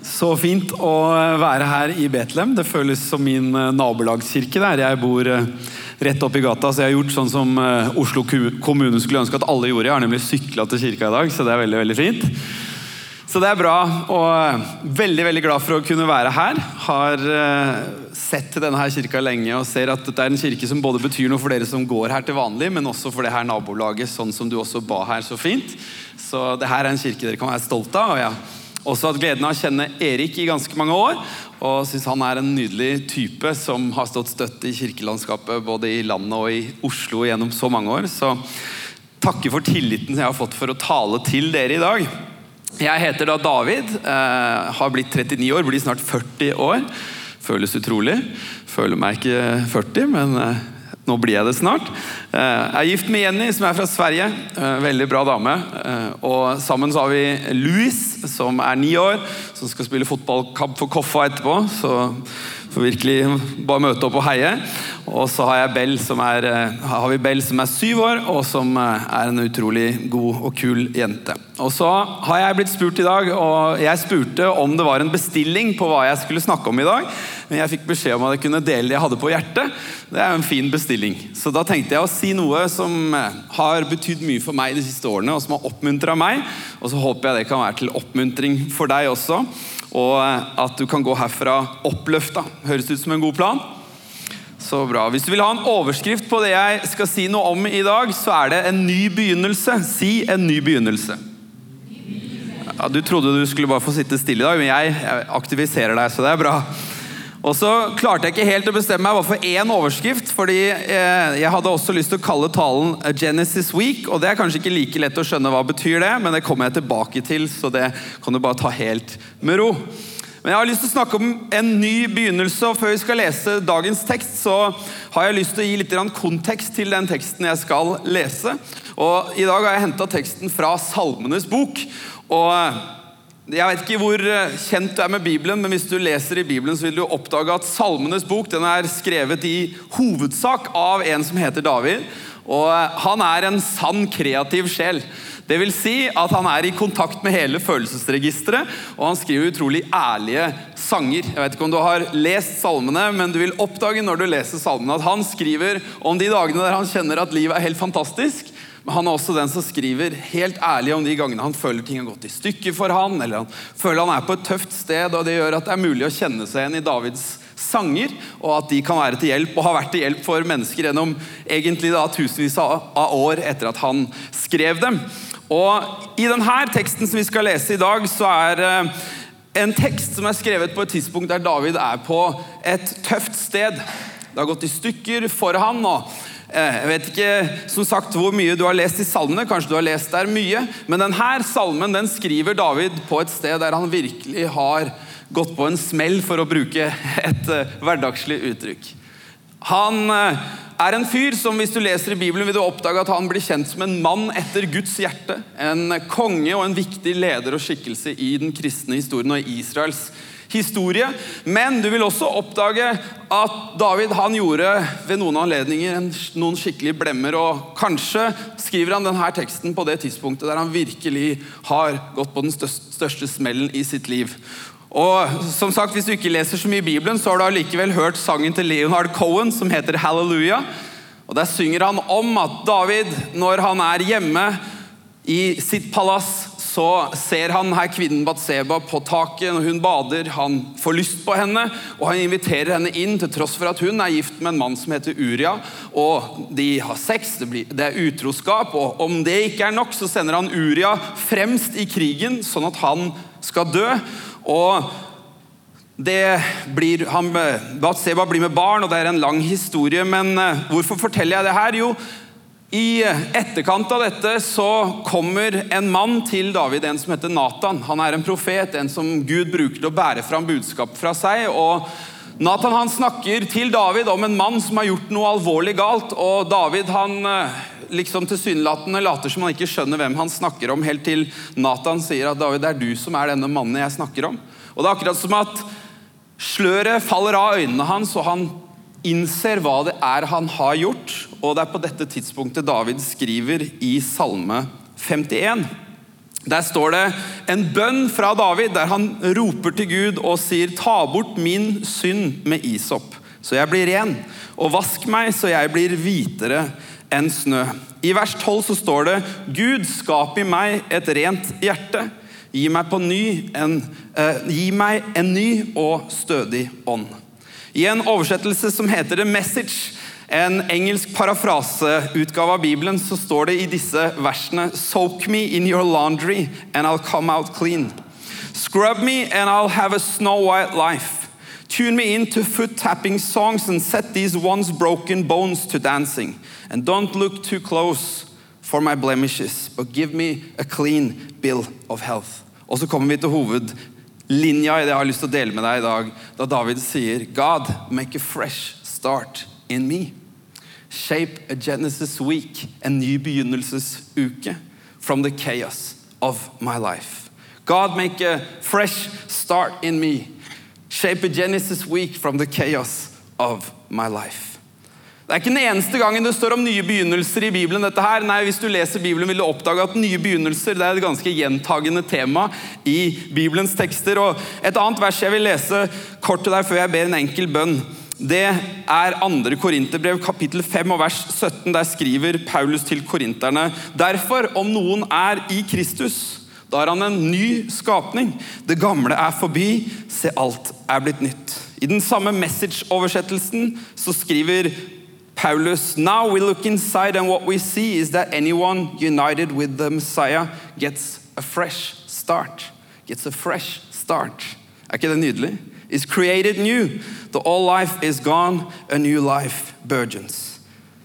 Så fint å være her i Betlehem. Det føles som min eh, nabolagskirke der. Jeg bor eh, rett oppi gata, så jeg har gjort sånn som eh, Oslo kommune skulle ønske at alle gjorde. Jeg har nemlig sykla til kirka i dag, så det er veldig, veldig fint. Så det er bra, og veldig veldig glad for å kunne være her. Har sett denne her kirka lenge og ser at dette er en kirke som både betyr noe for dere som går her til vanlig, men også for det her nabolaget, sånn som du også ba her så fint. Så det her er en kirke dere kan være stolt av. og ja også hatt gleden av å kjenne Erik i ganske mange år. Og syns han er en nydelig type som har stått støtt i kirkelandskapet både i landet og i Oslo gjennom så mange år. Så takker for tilliten jeg har fått for å tale til dere i dag. Jeg heter da David, eh, har blitt 39 år, blir snart 40 år. Føles utrolig. Føler meg ikke 40, men eh, nå blir jeg det snart. Eh, jeg er gift med Jenny, som er fra Sverige. Eh, veldig bra dame. Eh, og sammen så har vi Louis, som er ni år, som skal spille fotballkamp for Koffa etterpå. Så får virkelig bare møte opp og heie. Og så har, er, har vi Bell som er syv år, og som er en utrolig god og kul jente. Og så har jeg blitt spurt i dag, og jeg spurte om det var en bestilling på hva jeg skulle snakke om i dag. Men jeg fikk beskjed om at jeg kunne dele det jeg hadde på hjertet. Det er jo en fin bestilling. Så da tenkte jeg å si noe som eh, har betydd mye for meg de siste årene, og som har oppmuntra meg. Og så håper jeg det kan være til oppmuntring for deg også. Og eh, at du kan gå herfra oppløfta. Høres ut som en god plan? Så bra. Hvis du vil ha en overskrift på det jeg skal si noe om i dag, så er det en ny begynnelse. Si en ny begynnelse. Ja, du trodde du skulle bare få sitte stille i dag, men jeg, aktiviserer deg, så det er bra. Og så klarte jeg ikke helt å bestemme meg for én overskrift, fordi eh, jeg hadde også lyst til å kalle talen Genesis Week, og det er kanskje ikke like lett å skjønne hva betyr det, men det kommer jeg tilbake til, så det kan du bare ta helt med ro. Men jeg har lyst til å snakke om en ny begynnelse, og før vi skal lese dagens tekst, så har jeg lyst til å gi litt kontekst til den teksten jeg skal lese. Og I dag har jeg henta teksten fra Salmenes bok. og jeg vet ikke hvor eh, kjent du er med Bibelen, men hvis du leser i Bibelen, så vil du oppdage at Salmenes bok den er skrevet i hovedsak av en som heter David. Og eh, han er en sann kreativ sjel. Det vil si at han er i kontakt med hele følelsesregisteret, og han skriver utrolig ærlige sanger. Jeg vet ikke om du har lest salmene, men du vil oppdage når du leser salmene at han skriver om de dagene der han kjenner at livet er helt fantastisk, men han er også den som skriver helt ærlig om de gangene han føler ting har gått i stykker for han, eller han føler han er på et tøft sted, og det gjør at det er mulig å kjenne seg igjen i Davids sanger, og at de kan være til hjelp og har vært til hjelp for mennesker gjennom egentlig da tusenvis av år etter at han skrev dem. Og I denne teksten som vi skal lese i dag, så er eh, en tekst som er skrevet på et tidspunkt der David er på et tøft sted. Det har gått i stykker for han, og jeg vet ikke som sagt hvor mye du har lest i salmene, kanskje du har lest der mye, men denne salmen den skriver David på et sted der han virkelig har gått på en smell, for å bruke et eh, hverdagslig uttrykk. Han eh, er en fyr som hvis du leser i Bibelen vil du oppdage at han blir kjent som en mann etter Guds hjerte. En konge og en viktig leder og skikkelse i den kristne historien og i Israels historie historie. Men du vil også oppdage at David han gjorde ved noen anledninger noen skikkelige blemmer. Og kanskje skriver han denne teksten på det tidspunktet der han virkelig har gått på den største smellen i sitt liv. Og som sagt, Hvis du ikke leser så mye i Bibelen, så har du allikevel hørt sangen til Leonard Cohen som heter 'Hallelujah'. Og Der synger han om at David, når han er hjemme i sitt palass, så ser han her kvinnen Batseba på taket når hun bader. Han får lyst på henne, og han inviterer henne inn til tross for at hun er gift med en mann som heter Uria. og De har sex, det, blir, det er utroskap, og om det ikke er nok, så sender han Uria fremst i krigen, sånn at han skal dø. og blir, han, Batseba blir med barn, og det er en lang historie. Men eh, hvorfor forteller jeg det her? Jo, i etterkant av dette så kommer en mann til David, en som heter Nathan. Han er en profet, en som Gud bruker til å bære fram budskap fra seg. og Nathan han snakker til David om en mann som har gjort noe alvorlig galt. og David han eh, liksom tilsynelatende later som han ikke skjønner hvem han snakker om, helt til Nathan sier at David, det er du som er denne mannen jeg snakker om. Og Det er akkurat som at sløret faller av øynene hans, og han innser hva det er han har gjort, og det er på dette tidspunktet David skriver i Salme 51. Der står det en bønn fra David der han roper til Gud og sier, 'Ta bort min synd med isopp, så jeg blir ren.' 'Og vask meg, så jeg blir hvitere enn snø.' I vers 12 så står det, 'Gud, skap i meg et rent hjerte.' Gi meg, ny en, eh, gi meg en ny og stødig ånd. I en oversettelse som heter The Message, en engelsk parafraseutgave av Bibelen, så står det i disse versene Soak me in your laundry and I'll come out clean. Scrub me and I'll have a snow white life. Tune me into foot tapping songs and set these once broken bones to dancing. And don't look too close for my blemishes, but give me a clean bill of health. Og så kommer vi til hovedlinja i det jeg har lyst til å dele med deg i dag, da David sier God, make a fresh start in me. Shape a Genesis week, en ny begynnelsesuke, from the chaos of my life. God, make a fresh start in me. Shape a Genesis week from the chaos of my life. Det er ikke den eneste gangen det står om nye begynnelser i Bibelen. dette her. Nei, Hvis du leser Bibelen, vil du oppdage at nye begynnelser det er et ganske gjentagende tema i Bibelens tekster. Og Et annet vers jeg vil lese kort til deg før jeg ber en enkel bønn, det er 2. Korinterbrev kapittel 5 og vers 17. Der skriver Paulus til korinterne.: Derfor, om noen er i Kristus, da er han en ny skapning. Det gamle er forbi, se alt er blitt nytt. I den samme message-oversettelsen så skriver Paulus, now we look inside, and what we see is that anyone united with the Messiah gets a fresh start. Gets a fresh start. Er ikke det nydelig? Is created new. The old life is gone, a new life burgeons.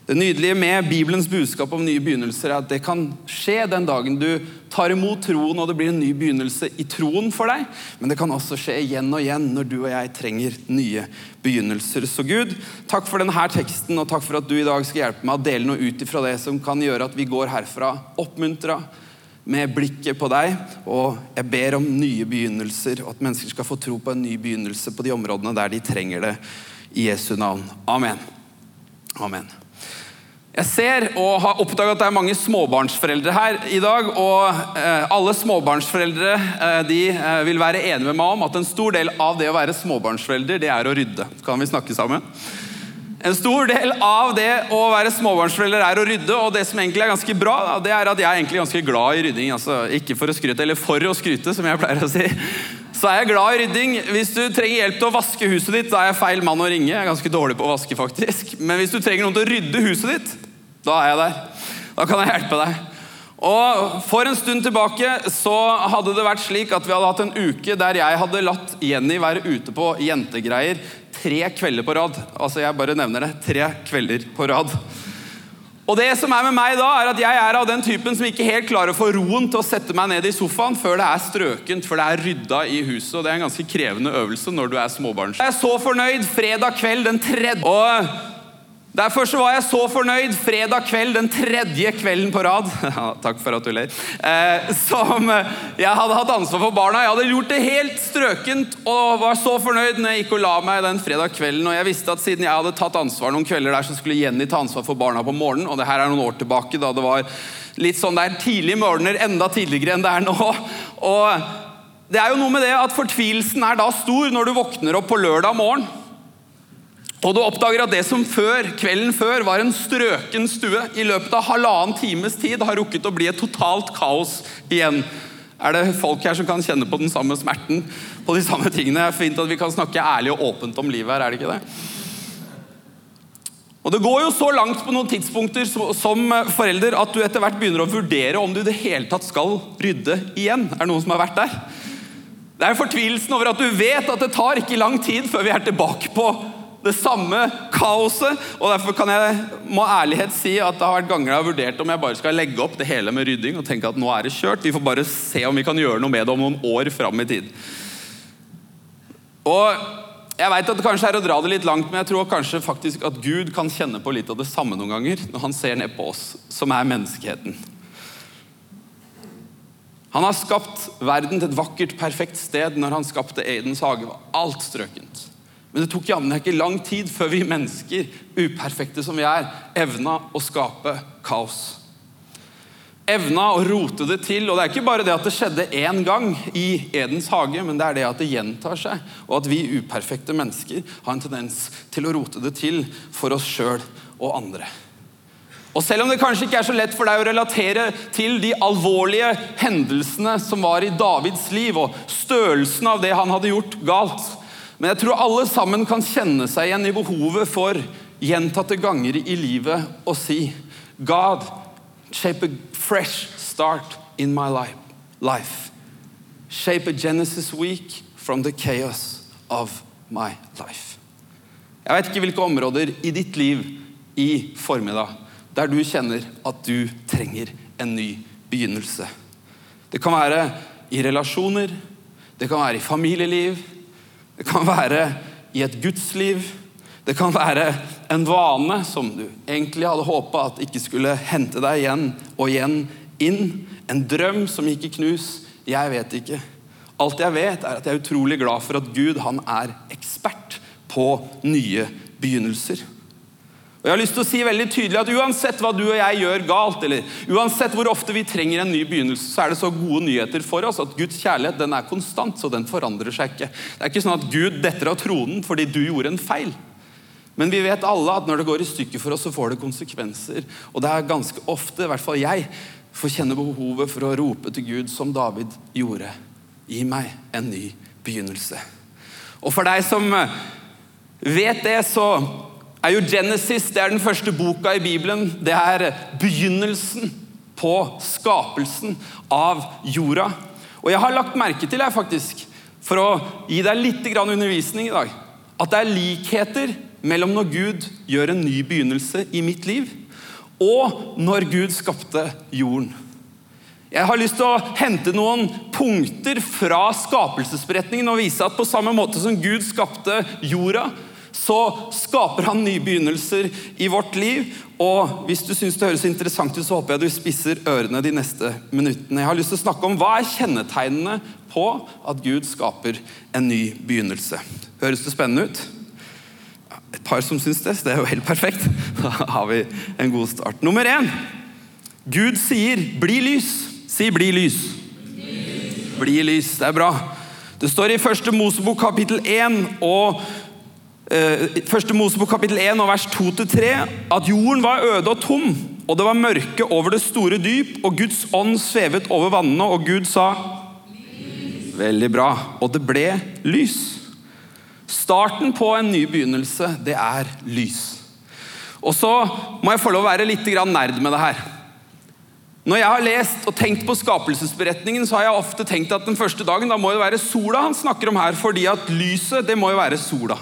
Det nydelige med Bibelens budskap om nye begynnelser er at det kan skje den dagen du tar imot troen og det blir en ny begynnelse i troen for deg. Men det kan også skje igjen og igjen når du og jeg trenger nye begynnelser. Så Gud, takk for denne teksten og takk for at du i dag skal hjelpe meg å dele noe ut ifra det som kan gjøre at vi går herfra oppmuntra med blikket på deg. Og jeg ber om nye begynnelser, og at mennesker skal få tro på en ny begynnelse på de områdene der de trenger det. I Jesu navn. Amen. Amen. Jeg ser og har oppdaget at det er mange småbarnsforeldre her i dag. Og eh, alle småbarnsforeldre eh, de eh, vil være enige med meg om at en stor del av det å være småbarnsforelder, det er å rydde. Kan vi snakke sammen? En stor del av det å være småbarnsforelder er å rydde, og det som egentlig er ganske bra, det er at jeg er egentlig ganske glad i rydding. Altså, ikke for å skryte, eller for å skryte, som jeg pleier å si. Så er jeg glad i rydding. Hvis du trenger hjelp til å vaske huset ditt, da er jeg feil mann å ringe. Jeg er ganske dårlig på å vaske, faktisk. Men hvis du trenger noen til å rydde huset ditt, da er jeg der. Da kan jeg hjelpe deg. Og For en stund tilbake så hadde det vært slik at vi hadde hatt en uke der jeg hadde latt Jenny være ute på jentegreier tre kvelder på rad. Altså jeg bare nevner det. Tre kvelder på rad. Og det som er med meg da, er at jeg er av den typen som ikke helt klarer å få roen til å sette meg ned i sofaen før det er strøkent, før det er rydda i huset. Og det er en ganske krevende øvelse når du er småbarns. Jeg er så fornøyd fredag kveld den tredje. Og Derfor så var jeg så fornøyd fredag kveld, den tredje kvelden på rad Takk for at du ler. Eh, som jeg hadde hatt ansvar for barna. Jeg hadde gjort det helt strøkent og var så fornøyd når jeg gikk og la meg den fredag kvelden. Og jeg visste at siden jeg hadde tatt ansvar noen kvelder der, så skulle Jenny ta ansvar for barna på morgenen. Og det her er noen år tilbake, da det var litt sånn der tidlige morgener, enda tidligere enn det er nå. Og det er jo noe med det at fortvilelsen er da stor når du våkner opp på lørdag morgen og du oppdager at det som før, kvelden før var en strøken stue, i løpet av halvannen times tid har rukket å bli et totalt kaos igjen. Er det folk her som kan kjenne på den samme smerten på de samme tingene? Det er fint at vi kan snakke ærlig og åpent om livet her, er det ikke det? Og Det går jo så langt på noen tidspunkter som forelder at du etter hvert begynner å vurdere om du i det hele tatt skal rydde igjen. Er det noen som har vært der? Det er fortvilelsen over at du vet at det tar ikke lang tid før vi er tilbake på det samme kaoset. og Derfor kan jeg må ærlighet si at det har vært ganger jeg har vurdert om jeg bare skal legge opp det hele med rydding og tenke at nå er det kjørt. Vi får bare se om vi kan gjøre noe med det om noen år fram i tid. Og jeg vet at det kanskje er å dra det litt langt, men jeg tror kanskje faktisk at Gud kan kjenne på litt av det samme noen ganger når han ser ned på oss, som er menneskeheten. Han har skapt verden til et vakkert, perfekt sted. Når han skapte Aidens hage, alt strøkent. Men det tok jammen ikke lang tid før vi mennesker, uperfekte som vi er, evna å skape kaos. evna å rote det til. Og det er ikke bare det at det skjedde én gang i Edens hage, men det er det at det gjentar seg, og at vi uperfekte mennesker har en tendens til å rote det til for oss sjøl og andre. Og Selv om det kanskje ikke er så lett for deg å relatere til de alvorlige hendelsene som var i Davids liv, og størrelsen av det han hadde gjort galt, men jeg tror alle sammen kan kjenne seg igjen i behovet for gjentatte ganger i livet å si God, shape a fresh start in my life. Shape a Genesis week from the chaos of my life. Jeg vet ikke hvilke områder i ditt liv i formiddag der du kjenner at du trenger en ny begynnelse. Det kan være i relasjoner, det kan være i familieliv, det kan være i et gudsliv. Det kan være en vane som du egentlig hadde håpa at ikke skulle hente deg igjen og igjen inn. En drøm som gikk i knus. Jeg vet ikke. Alt jeg vet, er at jeg er utrolig glad for at Gud han er ekspert på nye begynnelser. Og jeg har lyst til å si veldig tydelig at Uansett hva du og jeg gjør galt, eller uansett hvor ofte vi trenger en ny begynnelse, så er det så gode nyheter for oss at Guds kjærlighet den er konstant, så den forandrer seg ikke. Det er ikke sånn at Gud detter av tronen fordi du gjorde en feil. Men vi vet alle at når det går i stykker for oss, så får det konsekvenser. Og det er ganske ofte, i hvert fall jeg, får kjenne behovet for å rope til Gud som David gjorde. Gi meg en ny begynnelse. Og for deg som vet det, så er jo Genesis det er den første boka i Bibelen. Det er begynnelsen på skapelsen av jorda. Og jeg har lagt merke til, jeg faktisk, for å gi deg litt undervisning i dag, at det er likheter mellom når Gud gjør en ny begynnelse i mitt liv, og når Gud skapte jorden. Jeg har lyst til å hente noen punkter fra skapelsesberetningen og vise at på samme måte som Gud skapte jorda, så skaper han nye begynnelser i vårt liv. Og hvis du syns det høres interessant ut, så håper jeg du spisser ørene de neste minuttene. Jeg har lyst til å snakke om hva er kjennetegnene på at Gud skaper en ny begynnelse. Høres det spennende ut? et par som syns det, så det er jo helt perfekt. Da har vi en god start. Nummer én. Gud sier 'bli lys'. Si 'bli lys'. Bli lys. Det er bra. Det står i første Mosebok kapittel 1 og første Mosebok kapittel 1 og vers 2-3 at jorden var øde og tom, og det var mørke over det store dyp, og Guds ånd svevet over vannene, og Gud sa Veldig bra. Og det ble lys. Starten på en ny begynnelse, det er lys. Og så må jeg få lov å være litt nerd med det her. Når jeg har lest og tenkt på skapelsesberetningen, så har jeg ofte tenkt at den første dagen da må det være sola han snakker om her, fordi at lyset det må jo være sola.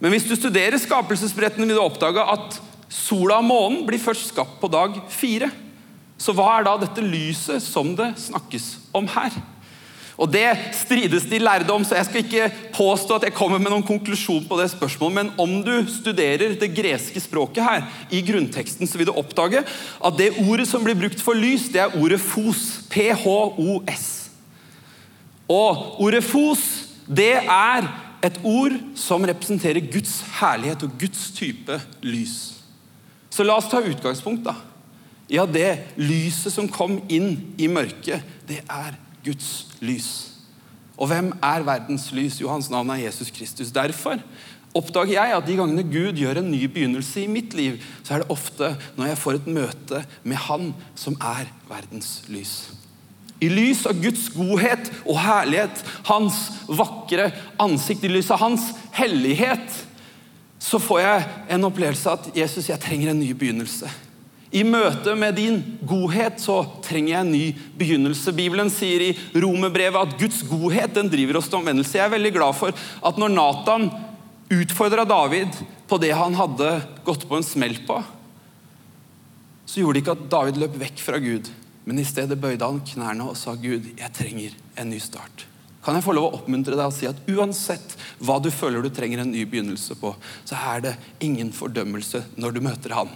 Men hvis du studerer skapelsesberettene, vil du oppdage at sola og månen blir først skapt på dag fire. Så hva er da dette lyset som det snakkes om her? Og Det strides de lærde om, så jeg skal ikke påstå at jeg kommer med noen konklusjon på det spørsmålet, men om du studerer det greske språket her, i grunnteksten, så vil du oppdage at det ordet som blir brukt for lys, det er ordet fos. P-H-O-S. Og ordet fos, det er et ord som representerer Guds herlighet og Guds type lys. Så la oss ta utgangspunkt da. Ja, det lyset som kom inn i mørket, det er Guds lys. Og hvem er verdens lys? Jo, hans navn er Jesus Kristus. Derfor oppdager jeg at de gangene Gud gjør en ny begynnelse i mitt liv, så er det ofte når jeg får et møte med Han som er verdens lys. I lys av Guds godhet og herlighet, hans vakre ansikt, i lys av hans hellighet, så får jeg en opplevelse av at Jesus, jeg trenger en ny begynnelse. I møte med din godhet så trenger jeg en ny begynnelse. Bibelen sier i romerbrevet at Guds godhet den driver oss til omvendelse. Jeg er veldig glad for at når Nathan utfordra David på det han hadde gått på en smell på, så gjorde det ikke at David løp vekk fra Gud, men i stedet bøyde han knærne og sa, 'Gud, jeg trenger en ny start'. Kan jeg få lov å oppmuntre deg og si at uansett hva du føler du trenger en ny begynnelse på, så er det ingen fordømmelse når du møter Han.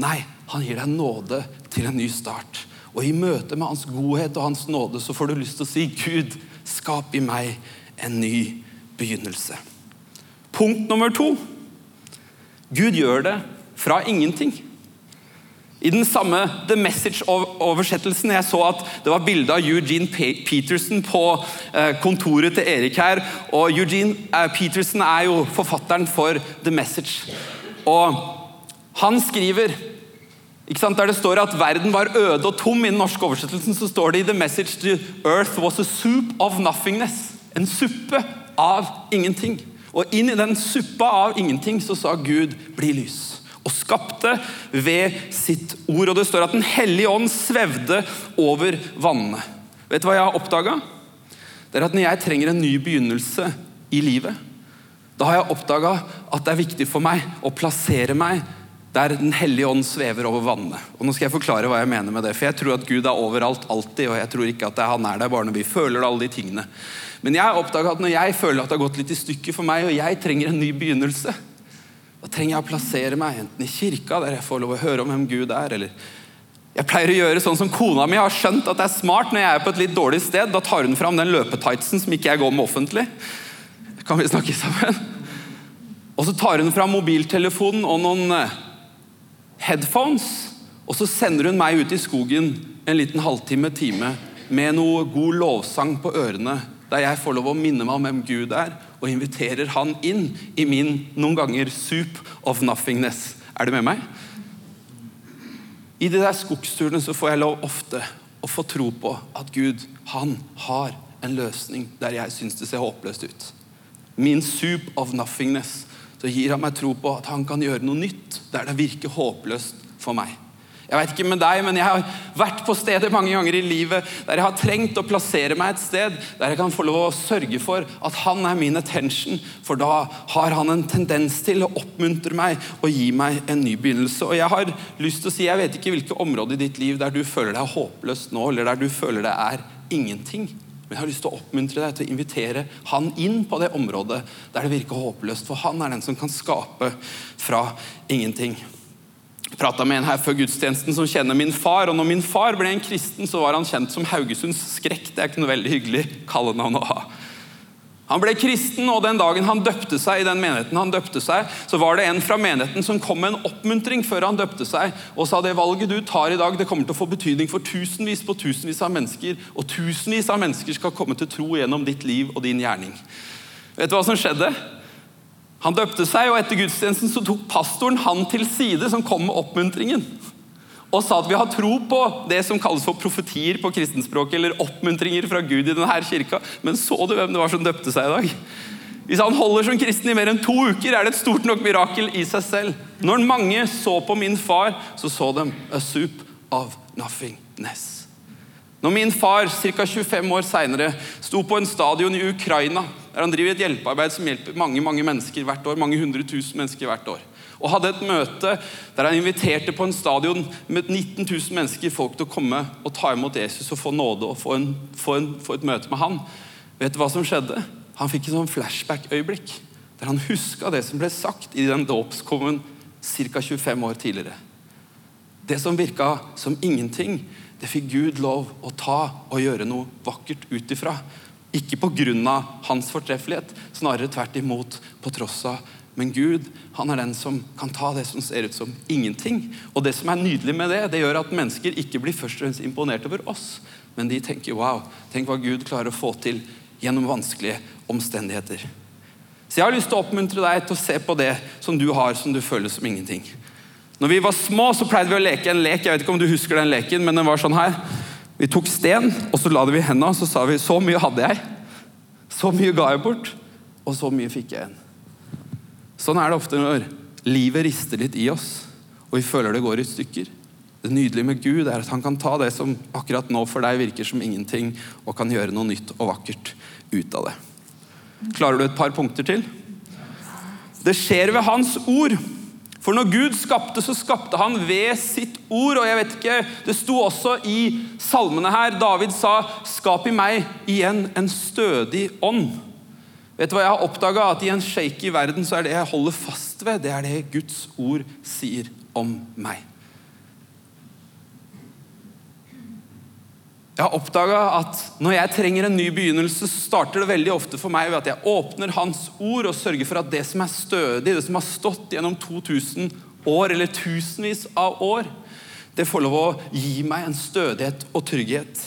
Nei, han gir deg nåde til en ny start. Og i møte med hans godhet og hans nåde så får du lyst til å si, Gud, skap i meg en ny begynnelse. Punkt nummer to. Gud gjør det fra ingenting. I den samme The Message-oversettelsen jeg så at det var bilde av Eugene Peterson på eh, kontoret til Erik her. og Eugene eh, Peterson er jo forfatteren for The Message. Og han skriver Der det står at verden var øde og tom, i den norske oversettelsen så står det i The Message to Earth was a soup of nothingness. En suppe av ingenting. Og inn i den suppa av ingenting så sa Gud 'bli lys' og skapte ved sitt ord. Og Det står at Den hellige ånd svevde over vannene. Vet du hva jeg har oppdaga? Det er at når jeg trenger en ny begynnelse i livet, da har jeg oppdaga at det er viktig for meg å plassere meg der Den hellige ånd svever over vannene. Og nå skal jeg forklare hva jeg mener med det. For jeg tror at Gud er overalt alltid, og jeg tror ikke at han er der bare når vi føler alle de tingene. Men jeg har oppdaga at når jeg føler at det har gått litt i stykker for meg, og jeg trenger en ny begynnelse, da trenger jeg å plassere meg enten i kirka, der jeg får lov å høre om hvem Gud er, eller jeg pleier å gjøre sånn som kona mi har skjønt at det er smart når jeg er på et litt dårlig sted. Da tar hun fram den løpetightsen som ikke jeg går med offentlig. Kan vi snakke sammen? Og så tar hun fram mobiltelefonen og noen eh, headphones. Og så sender hun meg ut i skogen en liten halvtime, time med noe god lovsang på ørene der jeg får lov å minne meg om hvem Gud er, og inviterer han inn i min noen ganger soup of nothingness. Er du med meg? I de der skogsturene så får jeg lov ofte å få tro på at Gud, han har en løsning der jeg syns det ser håpløst ut. Min soup of nothingness. Så gir han meg tro på at han kan gjøre noe nytt der det virker håpløst for meg. Jeg vet ikke med deg, men jeg har vært på steder mange ganger i livet der jeg har trengt å plassere meg et sted der jeg kan få lov å sørge for at han er min attention, for da har han en tendens til å oppmuntre meg og gi meg en ny begynnelse. Og Jeg har lyst til å si, jeg vet ikke hvilke områder i ditt liv der du føler deg håpløst nå, eller der du føler det er ingenting. Men jeg har lyst til å oppmuntre deg til å invitere han inn på det området der det virker håpløst, for han er den som kan skape fra ingenting prata med en her før gudstjenesten som kjenner min far. og når min far ble en kristen, så var han kjent som Haugesunds skrekk. Det er ikke noe veldig hyggelig kallenavn å ha. Han ble kristen, og den dagen han døpte seg i den menigheten han døpte seg, så var det en fra menigheten som kom med en oppmuntring før han døpte seg, og sa det valget du tar i dag, det kommer til å få betydning for tusenvis på tusenvis av mennesker, og tusenvis av mennesker skal komme til tro gjennom ditt liv og din gjerning. Vet du hva som skjedde? Han døpte seg, og etter gudstjenesten så tok pastoren han til side, som kom med oppmuntringen. Og sa at vi har tro på det som kalles for profetier på kristenspråket, eller oppmuntringer fra Gud i denne kirka. Men så du hvem det var som døpte seg i dag? Hvis han holder som kristen i mer enn to uker, er det et stort nok mirakel i seg selv. Når mange så på min far, så så de a soup of nothingness. Når min far ca. 25 år seinere sto på en stadion i Ukraina, der han driver et hjelpearbeid som hjelper mange mange mennesker hvert år, mange hundre tusen mennesker hvert år, og hadde et møte der han inviterte på en stadion med 19 000 mennesker folk til å komme og ta imot Jesus og få nåde og få, en, få, en, få et møte med han. Vet du hva som skjedde? Han fikk et sånn flashback-øyeblikk der han huska det som ble sagt i den dåpskommen ca. 25 år tidligere. Det som virka som ingenting, det fikk Gud lov å ta og gjøre noe vakkert ut ifra. Ikke pga. hans fortreffelighet, snarere tvert imot på tross av. Men Gud han er den som kan ta det som ser ut som ingenting. Og det som er nydelig med det, det gjør at mennesker ikke blir først og fremst imponert over oss, men de tenker wow, tenk hva Gud klarer å få til gjennom vanskelige omstendigheter. Så jeg har lyst til å oppmuntre deg til å se på det som du har som du føler som ingenting. Når vi var små, så pleide vi å leke en lek. Jeg vet ikke om du husker den leken, men den var sånn her. Vi tok sten, og så la det vi i hendene, og så sa vi så mye hadde jeg. Så mye ga jeg bort, og så mye fikk jeg igjen. Sånn er det ofte når livet rister litt i oss, og vi føler det går i stykker. Det nydelige med Gud er at han kan ta det som akkurat nå for deg virker som ingenting, og kan gjøre noe nytt og vakkert ut av det. Klarer du et par punkter til? Det skjer ved hans ord. For når Gud skapte, så skapte han ved sitt ord. Og jeg vet ikke, Det sto også i salmene her David sa 'Skap i meg igjen en stødig ånd'. Vet du hva jeg har oppdaga? At i en shaky verden så er det jeg holder fast ved, det er det Guds ord sier om meg. Jeg har oppdaga at når jeg trenger en ny begynnelse, så starter det veldig ofte for meg ved at jeg åpner Hans ord og sørger for at det som er stødig, det som har stått gjennom 2000 år eller tusenvis av år, det får lov å gi meg en stødighet og trygghet.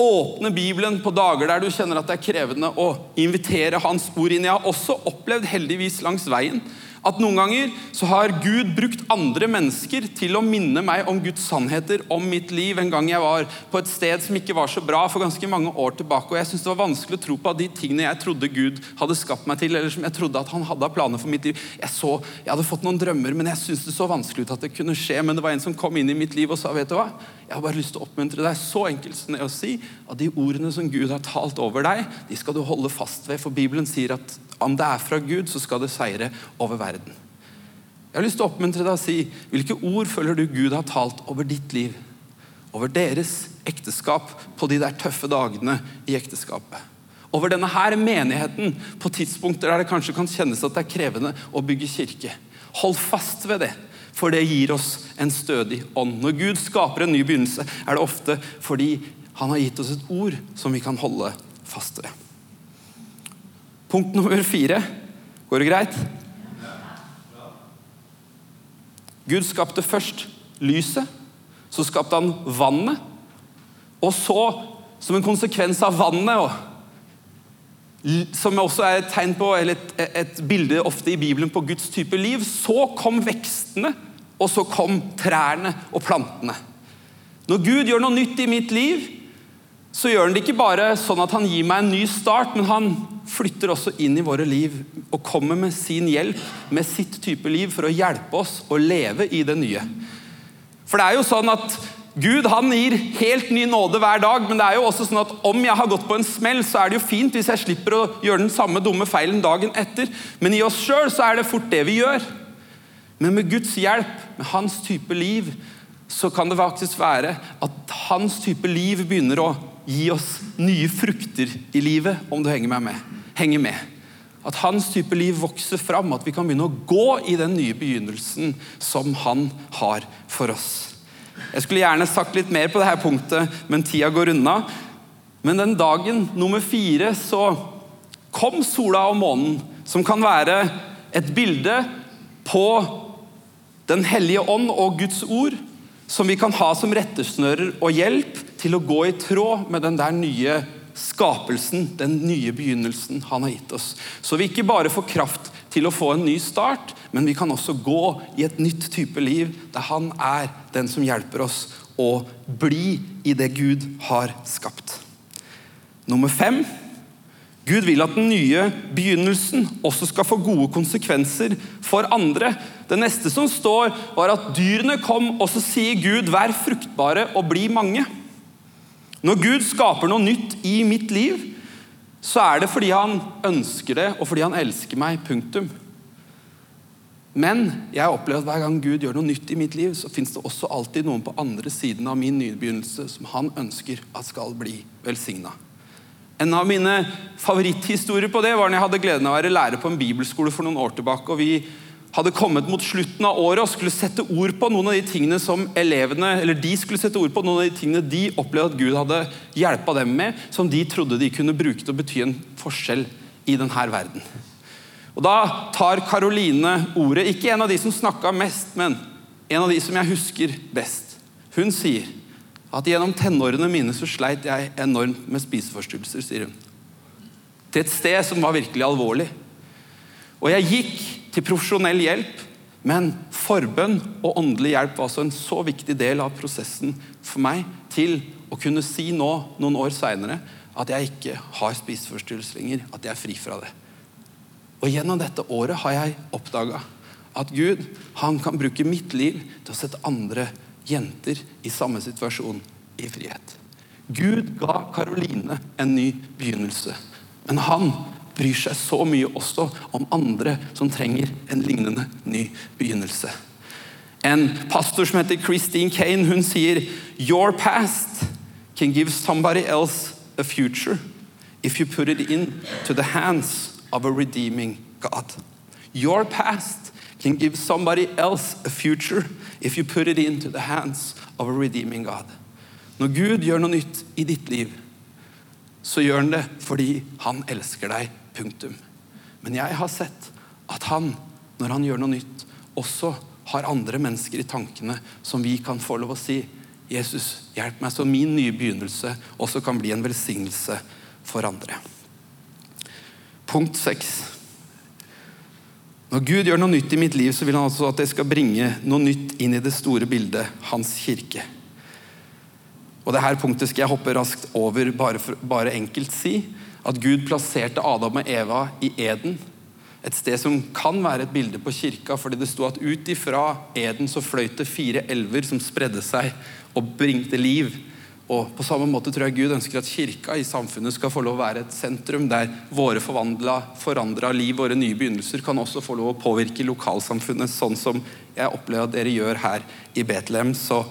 Åpne Bibelen på dager der du kjenner at det er krevende, og invitere Hans ord inn. Jeg har også opplevd, heldigvis langs veien, at noen ganger så har Gud brukt andre mennesker til å minne meg om Guds sannheter om mitt liv. En gang jeg var på et sted som ikke var så bra for ganske mange år tilbake. og Jeg syntes det var vanskelig å tro på de tingene jeg trodde Gud hadde skapt meg til, eller som jeg trodde at han hadde av planer for mitt liv Jeg så, jeg hadde fått noen drømmer, men jeg syntes det så vanskelig ut at det kunne skje. Men det var en som kom inn i mitt liv og sa, vet du hva, jeg har bare lyst til å oppmuntre deg så enkelt som det å si at de ordene som Gud har talt over deg, de skal du holde fast ved. For Bibelen sier at om det er fra Gud, så skal det seire over verden. Jeg har lyst til å oppmuntre deg å si hvilke ord føler du Gud har talt over ditt liv? Over deres ekteskap på de der tøffe dagene i ekteskapet. Over denne her menigheten på tidspunkter der det kanskje kan kjennes at det er krevende å bygge kirke. Hold fast ved det, for det gir oss en stødig ånd. Når Gud skaper en ny begynnelse, er det ofte fordi han har gitt oss et ord som vi kan holde fast ved. Punkt nummer fire. Går det greit? Gud skapte først lyset, så skapte han vannet. Og så, som en konsekvens av vannet, som også er et tegn på, eller et, et bilde ofte i Bibelen på Guds type liv, så kom vekstene, og så kom trærne og plantene. Når Gud gjør noe nytt i mitt liv, så gjør han det ikke bare sånn at han gir meg en ny start, men han flytter også inn i våre liv og kommer med sin hjelp, med sitt type liv, for å hjelpe oss å leve i det nye. For det er jo sånn at Gud han gir helt ny nåde hver dag, men det er jo også sånn at om jeg har gått på en smell, så er det jo fint hvis jeg slipper å gjøre den samme dumme feilen dagen etter. Men i oss sjøl er det fort det vi gjør. Men med Guds hjelp, med hans type liv, så kan det faktisk være at hans type liv begynner å gi oss nye frukter i livet, om du henger, med. henger med. At hans type liv vokser fram, at vi kan begynne å gå i den nye begynnelsen som han har for oss. Jeg skulle gjerne sagt litt mer på dette punktet, men tida går unna. Men den dagen nummer fire så kom sola og månen, som kan være et bilde på Den hellige ånd og Guds ord, som vi kan ha som rettesnører og hjelp til å gå i tråd med den der nye skapelsen, den nye begynnelsen han har gitt oss. Så vi ikke bare får kraft til å få en ny start, men vi kan også gå i et nytt type liv der han er den som hjelper oss å bli i det Gud har skapt. Nummer fem Gud vil at den nye begynnelsen også skal få gode konsekvenser for andre. Det neste som står, var at dyrene kom, og så sier Gud, vær fruktbare og bli mange. Når Gud skaper noe nytt i mitt liv, så er det fordi han ønsker det, og fordi han elsker meg. Punktum. Men jeg opplever at hver gang Gud gjør noe nytt i mitt liv, så fins det også alltid noen på andre siden av min nybegynnelse som han ønsker at skal bli velsigna. En av mine favoritthistorier på det var når jeg hadde gleden av å være lærer på en bibelskole for noen år tilbake. og vi hadde kommet mot slutten av året og skulle sette ord på noen av de tingene som elevene eller de skulle sette ord på noen av de tingene de opplevde at Gud hadde hjelpa dem med, som de trodde de kunne bruke til å bety en forskjell i denne verden. Og Da tar Karoline ordet, ikke en av de som snakka mest, men en av de som jeg husker best. Hun sier at gjennom tenårene mine så sleit jeg enormt med spiseforstyrrelser, sier hun. Til et sted som var virkelig alvorlig. Og jeg gikk til profesjonell hjelp, men forbønn og åndelig hjelp var altså en så viktig del av prosessen for meg til å kunne si nå, noen år seinere, at jeg ikke har spiseforstyrrelser lenger, at jeg er fri fra det. Og Gjennom dette året har jeg oppdaga at Gud han kan bruke mitt liv til å sette andre jenter i samme situasjon i frihet. Gud ga Karoline en ny begynnelse, men han bryr seg så mye også om andre som trenger en lignende ny begynnelse. En pastor som heter Christine Kane, hun sier Your past can give somebody else a future if you put it into the hands of a redeeming God. Your past can give somebody else a future if you put it into the hands of a redeeming God. Når Gud gjør noe nytt i ditt liv, så gjør han det fordi han elsker deg Punktum. Men jeg har sett at han, når han gjør noe nytt, også har andre mennesker i tankene som vi kan få lov å si Jesus, hjelp meg så min nye begynnelse også kan bli en velsignelse for andre. Punkt seks. Når Gud gjør noe nytt i mitt liv, så vil han altså at jeg skal bringe noe nytt inn i det store bildet, hans kirke. Og det her punktet skal jeg hoppe raskt over, bare, for, bare enkelt si at Gud plasserte Adam og Eva i Eden. Et sted som kan være et bilde på kirka, fordi det sto at ut ifra Eden så fløyt det fire elver som spredde seg og bringte liv. Og På samme måte tror jeg Gud ønsker at kirka i samfunnet skal få lov å være et sentrum der våre forandra liv, våre nye begynnelser, kan også få lov å påvirke lokalsamfunnet, sånn som jeg opplever at dere gjør her i Betlehem. Så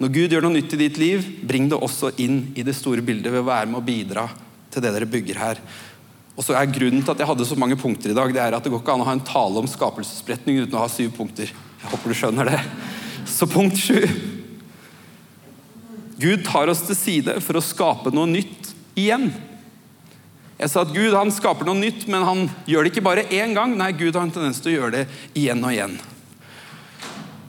når Gud gjør noe nytt i ditt liv, bring det også inn i det store bildet ved å være med å bidra til det dere bygger her. Og så er Grunnen til at jeg hadde så mange punkter i dag, det er at det går ikke an å ha en tale om skapelsesberetning uten å ha syv punkter. Jeg håper du skjønner det. Så punkt sju. Gud tar oss til side for å skape noe nytt igjen. Jeg sa at Gud han skaper noe nytt, men han gjør det ikke bare én gang. Nei, Gud har en tendens til å gjøre det igjen og igjen.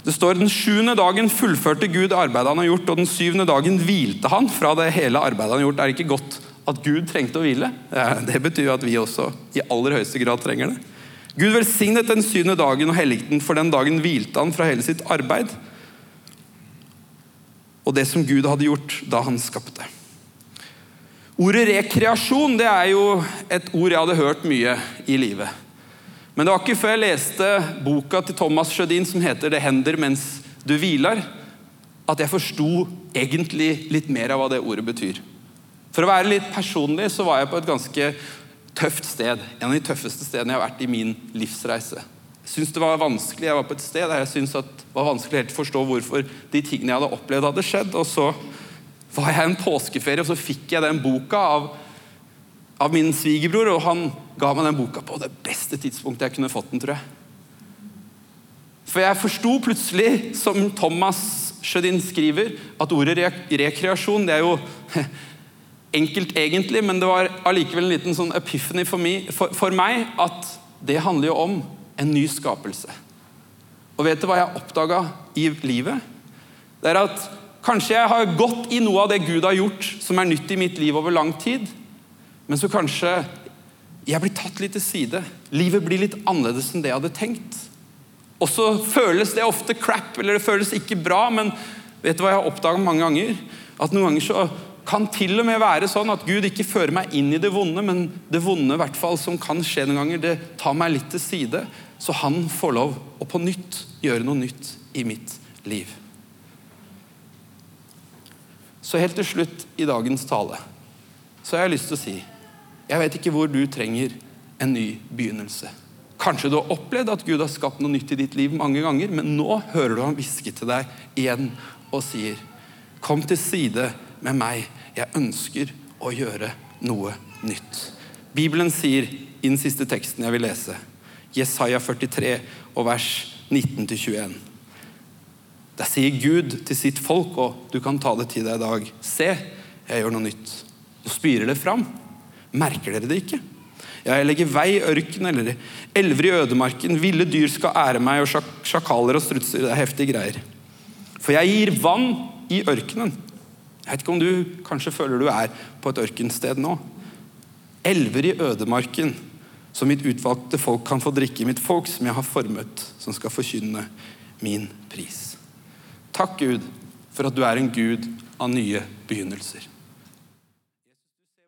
Det står Den sjuende dagen fullførte Gud arbeidet han har gjort, og den syvende dagen hvilte han fra det hele arbeidet han har gjort. Er det ikke godt at Gud trengte å hvile? Det betyr jo at vi også i aller høyeste grad trenger det. Gud velsignet den syvende dagen og helliget for den dagen hvilte han fra hele sitt arbeid og det som Gud hadde gjort da han skapte. Ordet rekreasjon det er jo et ord jeg hadde hørt mye i livet. Men det var ikke før jeg leste boka til Thomas Sjødin som heter 'Det hender mens du hviler', at jeg forsto egentlig litt mer av hva det ordet betyr. For å være litt personlig så var jeg på et ganske tøft sted. En av de tøffeste stedene jeg har vært i min livsreise Jeg syntes det var vanskelig. Jeg var på et sted der jeg syntes det var vanskelig helt å forstå hvorfor de tingene jeg hadde opplevd, hadde skjedd. Og så var jeg en påskeferie, og så fikk jeg den boka av, av min svigerbror. Og han ga meg den boka på det beste tidspunktet jeg kunne fått den, tror jeg. For jeg forsto plutselig, som Thomas Sjødin skriver, at ordet re rekreasjon det er jo enkelt egentlig, men det var allikevel en liten sånn epiphany for, meg, for, for meg at det handler jo om en ny skapelse. Og vet du hva jeg oppdaga i livet? Det er at kanskje jeg har gått i noe av det Gud har gjort som er nytt i mitt liv over lang tid, men så kanskje jeg blir tatt litt til side. Livet blir litt annerledes enn det jeg hadde tenkt. Og så føles det ofte crap, eller det føles ikke bra, men vet du hva jeg har oppdaga mange ganger? At noen ganger så kan til og med være sånn at Gud ikke fører meg inn i det vonde, men det vonde hvert som kan skje noen ganger, det tar meg litt til side, så han får lov å på nytt gjøre noe nytt i mitt liv. Så helt til slutt i dagens tale så har jeg lyst til å si jeg vet ikke hvor du trenger en ny begynnelse. Kanskje du har opplevd at Gud har skapt noe nytt i ditt liv mange ganger, men nå hører du han hviske til deg igjen og sier Kom til side med meg. Jeg ønsker å gjøre noe nytt. Bibelen sier i den siste teksten jeg vil lese, Jesaja 43 og vers 19-21. Der sier Gud til sitt folk, og du kan ta det til deg i dag Se, jeg gjør noe nytt. Nå spirer det fram. Merker dere det ikke? Ja, jeg legger vei i ørkenen eller elver i ødemarken. Ville dyr skal ære meg, og sjakaler og strutser. Det er heftige greier. For jeg gir vann i ørkenen jeg vet ikke om du kanskje føler du er på et ørkensted nå. Elver i ødemarken, som mitt utvalgte folk kan få drikke. Mitt folk som jeg har formet, som skal forkynne min pris. Takk, Gud, for at du er en Gud av nye begynnelser.